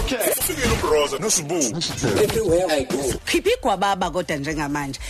Okay. Ufikile uBroza nosibu. everywhere I go. khipha igwababa kodwa njengamanje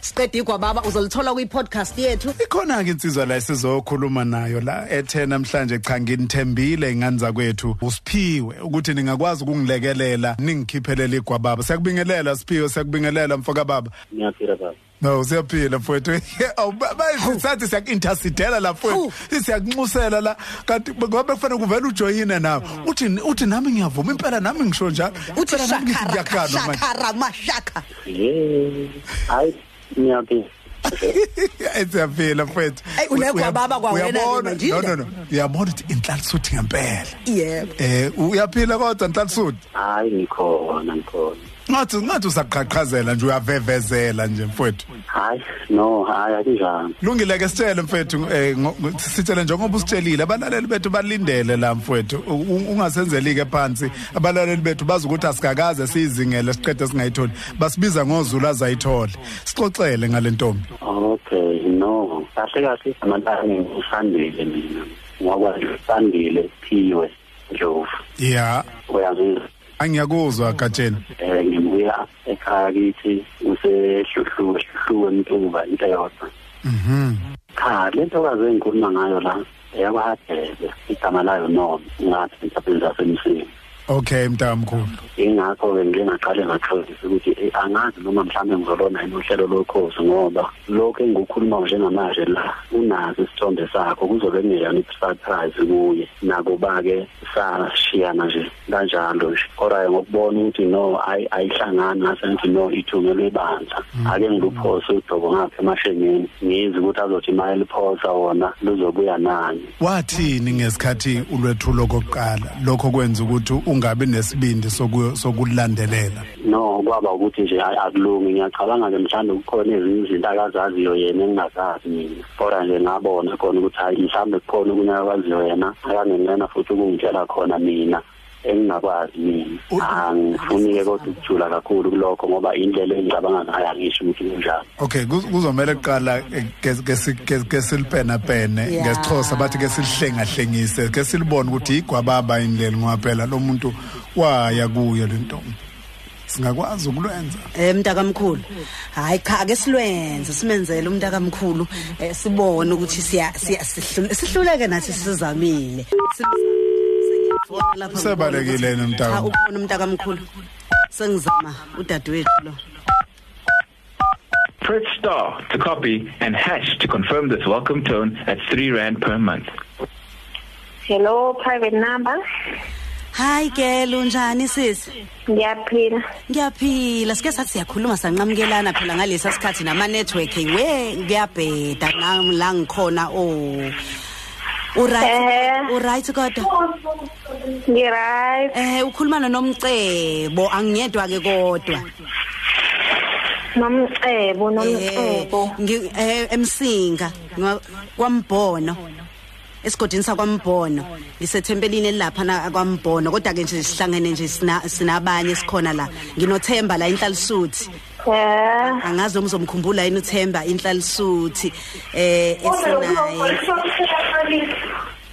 #siqeda igwababa uzolithola kwi-podcast yethu ikhona ke insizwa la sizokhuluma nayo la ethe namhlanje cha nginithembile ingane zakwethu usiphiwe ukuthi ningakwazi ukungilekelela ningikhiphele igwababa siyakubingelela siphiwe siyakubingelela mfoka baba ngiyaphila baba no siyaphila mfowethu. Bayisathi siyaku-intercedela la mfowethu. Siyakunxusela la. Kanti ngoba kufanele kuvele ujoyine nawe uthi uthi nami ngiyavuma impela nami ngisho njalo. Uthi Impela nami ngithi shakara ngiyaganwa manje. shakara mashaka ye hayi ngiyaphila Hayi, siyaphila mfowethu. Ey, unegwababa kwawena ke Uyabona? manje, no no no. uyabona ukuthi inhlalisuthi ngempela. Yebo. Eh uyaphila kodwa inhlalisuthi hayi ngikhona ngikhona. Ngathi ngathi usaqhaqhazela nje uyavevezela nje mfowethu. Hayi no hayi akunjani Lungile ke sitshele mfethu eh sitshele njengoba usitshelile. Abalaleli bethu balindele la mfethu U- u- ungasenzeli ke phansi. Abalaleli bethu bazi ukuthi asikakaze sizingele siqede singayitholi. Basibiza ngozulu azayithola. Sixoxele ngalentombi okay no. Kahle kahle amalanga ngisandile mina. Ngokwazi sandile phiwe ndlovu yeah uyazi angiyakuzwa gatsheni eh ngibuya ekhaya kithi usehluhluwe hluhluwe emtuba into eyodwa mhm. Cha lento kaze engikhuluma ngayo la eyakwahadebe igama layo noma ngathi mhlawumbe zasemsini okay mntamkhulu. Ingakho-ke ngike ngaqale ngaxolisa ukuthi eh, angazi noma mhlawumbe ngizolona yini uhlelo lokhozi ngoba lokhu engikukhuluma njengamanje la unazo isithombe sakho kuzobe kungeyona i-surprise kuye. Nakuba-ke sashiyana nje kanjalo nje. Kodwa ngokubona ukuthi no ayi- ayihlangani ngase ngithi no ithungelwe ibandla ake ngiluphose udobo ngapha emashengeni ngizi ukuthi azothi ma eliphosa wona luzobuya nani. Wathini ngesikhathi ulwethulo kokuqala lokho kwenza ukuthi ungabi nesibindi soku- sokulandelela? No kwaba ukuthi nje hayi akulungi. Ngiyacabanga ke mhlawumbe kukhona ezinye izinto akazaziyo yena engingazazi mina. Kodwa nje ngabona khona ukuthi hayi mhlawumbe kukhona okunye akwaziyo yena akangenena futhi ukungitshela khona mina. Engingakwazi mina U- angifuni-ke kodwa ukujula kakhulu kulokho ngoba indlela engicabanga ngayo angisho ukuthi kunjalo. Okay kuz- kuzomela kuqala eh, ke- ke si- ke- ke silipena pene Yeah. ngesixhosa bathi ke silihlenga hlengise ke silibone ukuthi igwababa indlela ngoba phela lo muntu waya kuyo lentombi singakwazi ukulwenza? Eh mntakamkhulu. Hayi cha ake silwenze simenzele umntakamkhulu eh, sibone ukuthi siya siya- sihlule- sihluleke nathi sizamile Sim- sengiyafona lapha Usebalekile yena umntaka. Cha, ukhona umntakamkhulu sengizama udadewethu lo Press star to copy and hash to confirm this welcome tone at 3 Rand per month. Hello, private number. hayi ke lunjani sisi Ngiyaphila. ngiyaphila sike sathi siyakhuluma sanqamukelana phela ngalesa sikhathi nama network we ngiyabheda nami la ngikhona oh uright Eh. uright kodwa Ngi-right. eh ukhuluma nomcebo angiyedwa ke kodwa. Nomcebo, eh nomcebo. ngi- eh, emsinga kwambono. Esigodini sakwambono. Ngisethempelini elapha na kwambono kodwa ke nje sihlangene nje sina sinabanye sikhona la. Nginothemba la inhlalisuthi Eh. angazi noma uzomkhumbula yini uthemba inhlalisuthi eh esinaye.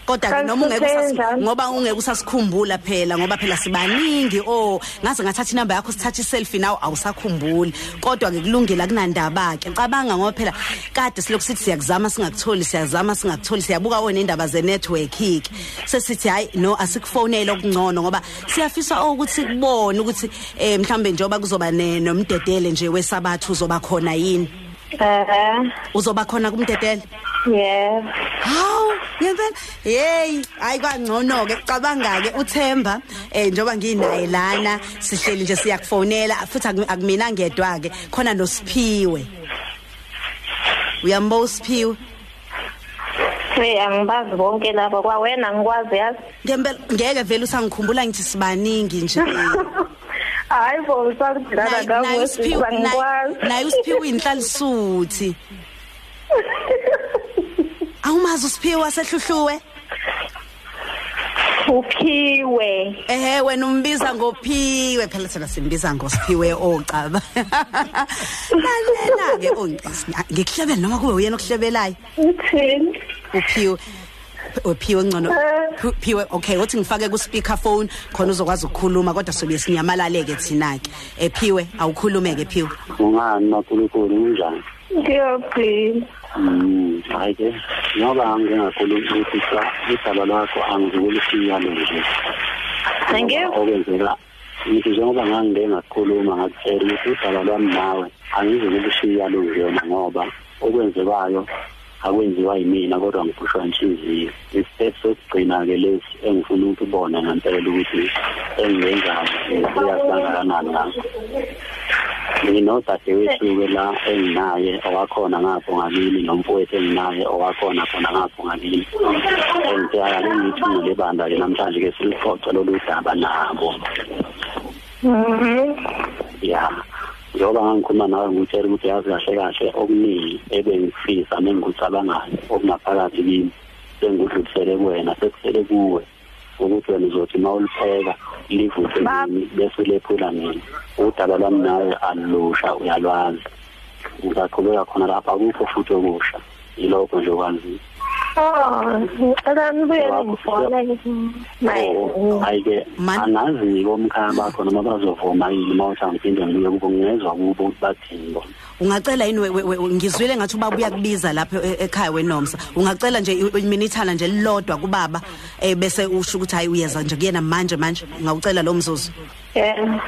Kodwa ke noma ungeke ngoba ungeke usasikhumbula phela ngoba phela sibaningi oh ngaze ngathatha inamba yakho sithatha iselfie nawe awusakhumbuli. Kodwa ke kulungile akunandaba ke cabanga ngoba phela kade silokhu sithi siyakuzama singakutholi siyazama singakutholi. Siyabuka wona indaba ze network ke sesithi hayi no asikufonele okungcono ngoba siyafisa ukuthi kubone ukuthi eh mhlambe njengoba kuzoba nomdedele nje wesabathu uzoba khona yini. Eh. uzoba khona kumdedele? Yeah. Hawu, ngempela. Hey, hayi kwangcono ke cabanga ke uThemba eh njoba nginaye lana sihleli nje siyakufonela futhi aku- akumina ngedwa ke khona noSiphiwe. Uyambo uSiphiwe? Hey, angibazi bonke laba kwawena ngikwazi yazi. Ngempela ngeke vele usangikhumbula ngithi sibaningi nje. Hayi bo usakudlala Naye kakuhle uSiphiwe naye- ngikwazi. naye uSiphiwe inhlalisuthi. Awumazi uSiphiwe wasehluhluwe? Uphiwe. Ehhe wena umbiza ngophiwe phela thina simbiza ngosiphiwe ocaba. Lalela ke ongcisi ngikuhlebele noma kube uyena okuhlebelayo Uthini? uphiwe. ophiwe ngcono Eh. Phi- phiwe okay uthi ngifake ku speaker phone khona uzokwazi ukukhuluma kodwa sobe sinyamalale ke thina ke ephiwe awukhulume ke phiwe ungani makhulukhulu kunjani ngiyaphila Mm, hayi ke ngoba ngingakhuluma ukuthi cha idaba lakho angizukulusiya nje Angiyo okwenzeka ngithi njengoba ngangike ngakhuluma ngakutshela ukuthi udaba lwami nawe angizukulushiya lungiyona ngoba okwenzekayo akwenziwa yimina kodwa ngiphushwa inhliziyo. Isitep sokugcina-ke lesi engifuna ukuthi ubone ngempela ukuthi engiyenzayo serious kangakanani ngakho nginodadewethu-ke la enginaye owakhona ngapho ngakini nomfowethu enginaye owakhona khona ngapho ngakini engithe ake ngithi ngile banda-ke namhlanje-ke silixoxe lolu daba nabo Mhm. ya njengoba ngangikhuluma nawe ngikutshela ukuthi yazi kahle kahle okuningi ebengifisa mengikucabangayo okungaphakathi kimi sengikudlulisele kuwena sekusele kuwe ukuthi wena uzothi uma ulipheka livuthe kimi bese ulephula mina udaba lwami nawe alusha uyalwazi. Ngizaqhubeka khona lapha akukho futhi okusha. Yilokho nje okwaziyo Oh, ngicela nibuye ningifone Oh, hayi-ke Man- angazi-ke omkhaya bakho noma bazovuma yini uma uthi angiphinde ngibuye kubo ngingezwa kubo ukuthi bathini bona? Ungacela yini we- we- we- ngizwile ngathi ubaba uyakubiza lapha e- ekhaya wenomsa. Ungacela nje i- iminithana nje lilodwa kubaba eh bese usho ukuthi hayi uyeza nje kuyena manje manje. Ngawucela lo mzuzu. Yeah.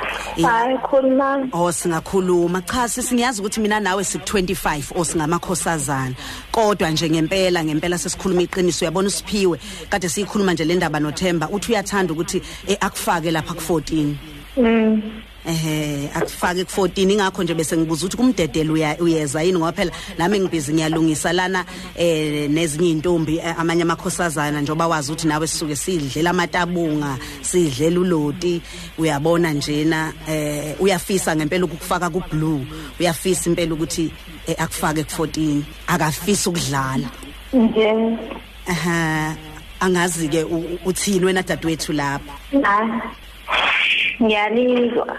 Hayi khuluma. Oh singakhuluma. Cha sisingiyazi ukuthi mina nawe siku25 o singamakhosazana. Kodwa nje ngempela ngempela sesikhuluma iqiniso uyabona usiphiwe. Kade siyikhuluma nje le ndaba noThemba uthi uyathanda ukuthi eh, akufake lapha ku14 Mm. Ehe akufake ku14 ingakho nje bese ngibuza ukuthi kumdedela uya uyeza yini ngoba phela nami ngibhizi ngiyalungisa lana eh nezinye intombi eh, amanye amakhosazana njoba wazi ukuthi nawe sisuke sidlela amatabunga sidlela uloti. Uyabona njena eh uyafisa ngempela ukufaka ku blue uyafisa impela ukuthi eh, akufake ku14 akafisa ukudlala. Nje. aha angazi ke uthini wena dadewethu lapha? Hayi. Ngiyalizwa.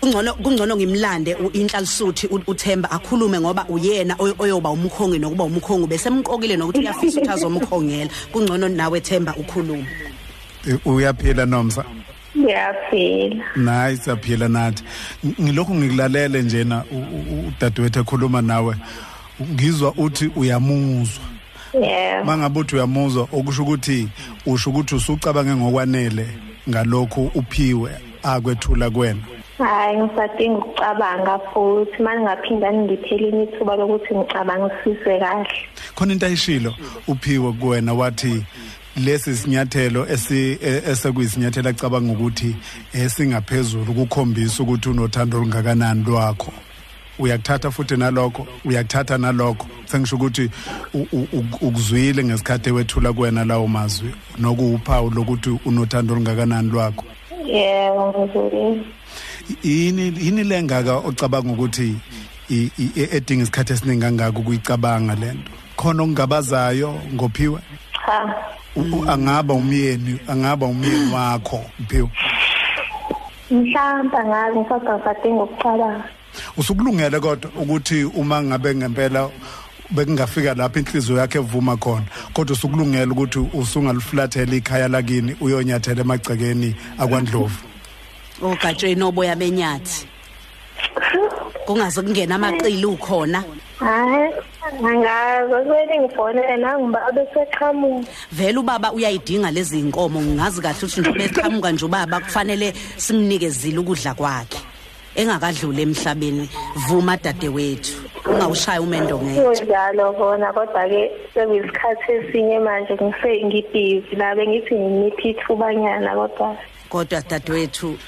kungcono kungcono ngimlande u- inhlalisuthi u- uThemba akhulume ngoba uyena oy- oyoba umkhongi nokuba umkhongi bese emqokile nokuthi uyafisa ukuthi azomkhongela kungcono nawe Themba ukhulume Eh, uyaphila nomsa Ngiyaphila. nayi siyaphila nathi Ng- ngilokhu ngikulalele njena udadewethu ekhuluma nawe ngizwa uthi uyamuzwa Yeah. mangabe uthi uyamuzwa okusho ukuthi usho ukuthi usucabange ngokwanele ngalokhu uphiwe akwethula kwena? Hayi ngisadinga ukucabanga futhi. Manje ngaphinda ngiphele imithuba lokuthi ngicabangisise kahle. khona into ayishilo uphiwe kuwena wathi lesi sinyathelo esekuyisinyathelo acabanga ukuthi esingaphezulu ukukhombisa ukuthi unothando olungakanani lwakho. Uyakuthatha futhi nalokho uyakuthatha nalokho sengisho ukuthi u- u- u- ukuzwile ngesikhathi wethula kuwena lawo mazwi nokuwuphawu lokuthi unothando olungakanani lwakho Yebo ngizwile. yini yini lengaka ocabanga ukuthi i- i- edinga isikhathi esiningi kangaka ukuyicabanga lento khona okungabazayo ngophiwe Cha. U- u- angaba umyeni angaba umyeni wakho uphiwe Mhlawumbe ngazi kodwa ngisadinga ukucabanga. Usukulungele kodwa ukuthi uma ngabe ngempela bekungafika lapho inhliziyo yakhe evuma khona kodwa usukulungele ukuthi usungalifulathela ikhaya lakini uyonyathela emagcekeni akwandlovu ogatsheni oboya benyathi kungaze kungena amaqili ukhona Hayi. Angazi kumele ngifonele nangiba beseqhamuka. vele ubaba uyayidinga lezi inkomo ngazi kahle ukuthi nje beqhamuka nje ubaba kufanele simnikezile ukudla kwakhe engakadluli emhlabeni vuma dadewethu. Ungawushaya umendo ngeke. Kunjalo kona kodwa ke sekuyisikhathi esinye manje ngise ngibhizi. La bengithi ngiphi ithubanyana kodwa kodwa dadewethu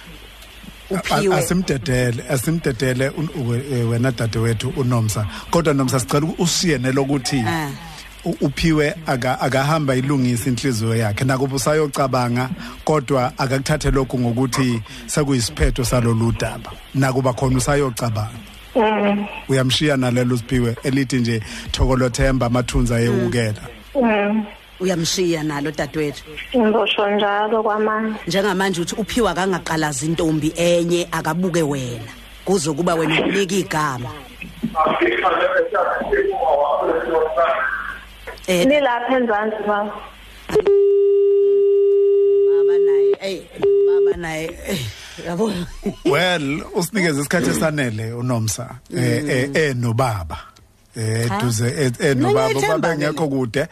uphiwe. asimdedele asimdedele eh, wena dadewethu unomsa. Kodwa nomsa sicela ushiye nelokuthi Ah. U- uphiwe aka- akahamba ilungisa inhliziyo yakhe nakuba usayocabanga kodwa akakuthathe lokhu ngokuthi sekuyisiphetho salolu daba nakuba khona usayocabanga Mm. uyamshiya nalelo siphiwe elithi nje thokolothemba amathunza ayewukela Mm. uyamshiya nalo dadewethu Ngizosho njalo kwamanje. njengamanje uthi uphiwa akangaqalaza intombi enye akabuke wena kuzokuba wena unika igama Eh. Nilapha enzansi baba baba naye ey baba naye yabo. Well usinikeze isikhathi esanele unomsa eh eh, eh nobaba eh duze eh, eh nobaba Nginethemba baba ngekho kude.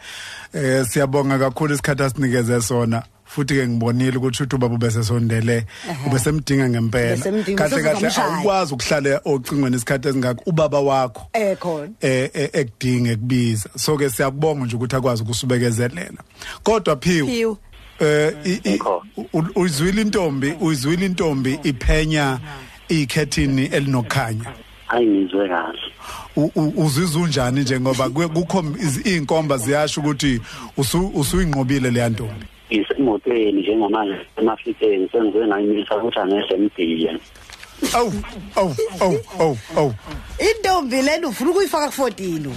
Eh siyabonga kakhulu isikhathi asinikeze sona. Futhi ke ngibonile ukuthi uthi ubaba ubesesondele ubesemdinga ngempela. Ubesemdinga, kahle kahle usezomshaya. awukwazi ukuhlala ocingweni isikhathi esingakho ubaba wakho eh khona. eh eh, ekudinga kubiza so ke siyakubonga nje ukuthi akwazi ukusubekezelela. Kodwa phiwe Phiwe. eh i- i- Yikho. u- uyizwile intombi uyizwile intombi iphenya ikhethini elinokhanya? Hayi ngizwe kahle. U- u- uzizwa unjani nje ngoba kwe- kukho iz- iy'nkomba ziyasho ukuthi usu- usuyinqobile leya ntombi? Ngisemotweni njengamanje emafikeni sengize ngayimisa ukuthi angehle mdiye awu awu awu awu awu. Intombi lena ufuna ukuyifaka ku14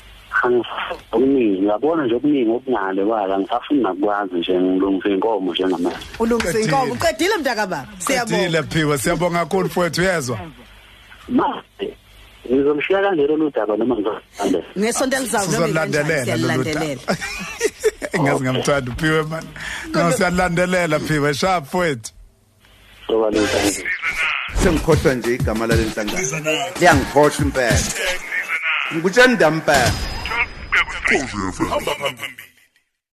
angifuni okuningi ngiyabona nje okuningi okungale kwala ngisafuni nakwazi nje ngilungisa inkomo njengamanje. Ulungise Qedile. inkomo uqedile mntaka baba qedile siyabonga phiwe siyabonga kakhulu mfowethu uyezwa? Manje ngizomshiya kanjalo lo daba noma ngizolandela ngesonto elizayo noma sizolandelela lolu siyalilandelela daba ngazi ngamthanda uphiwe man. No siyalandelela phiwe sobalisa sengikhohlwa nje igama lale nhlangano liyangikhohlwa impela. Ngikutshani dampela hamba phambili.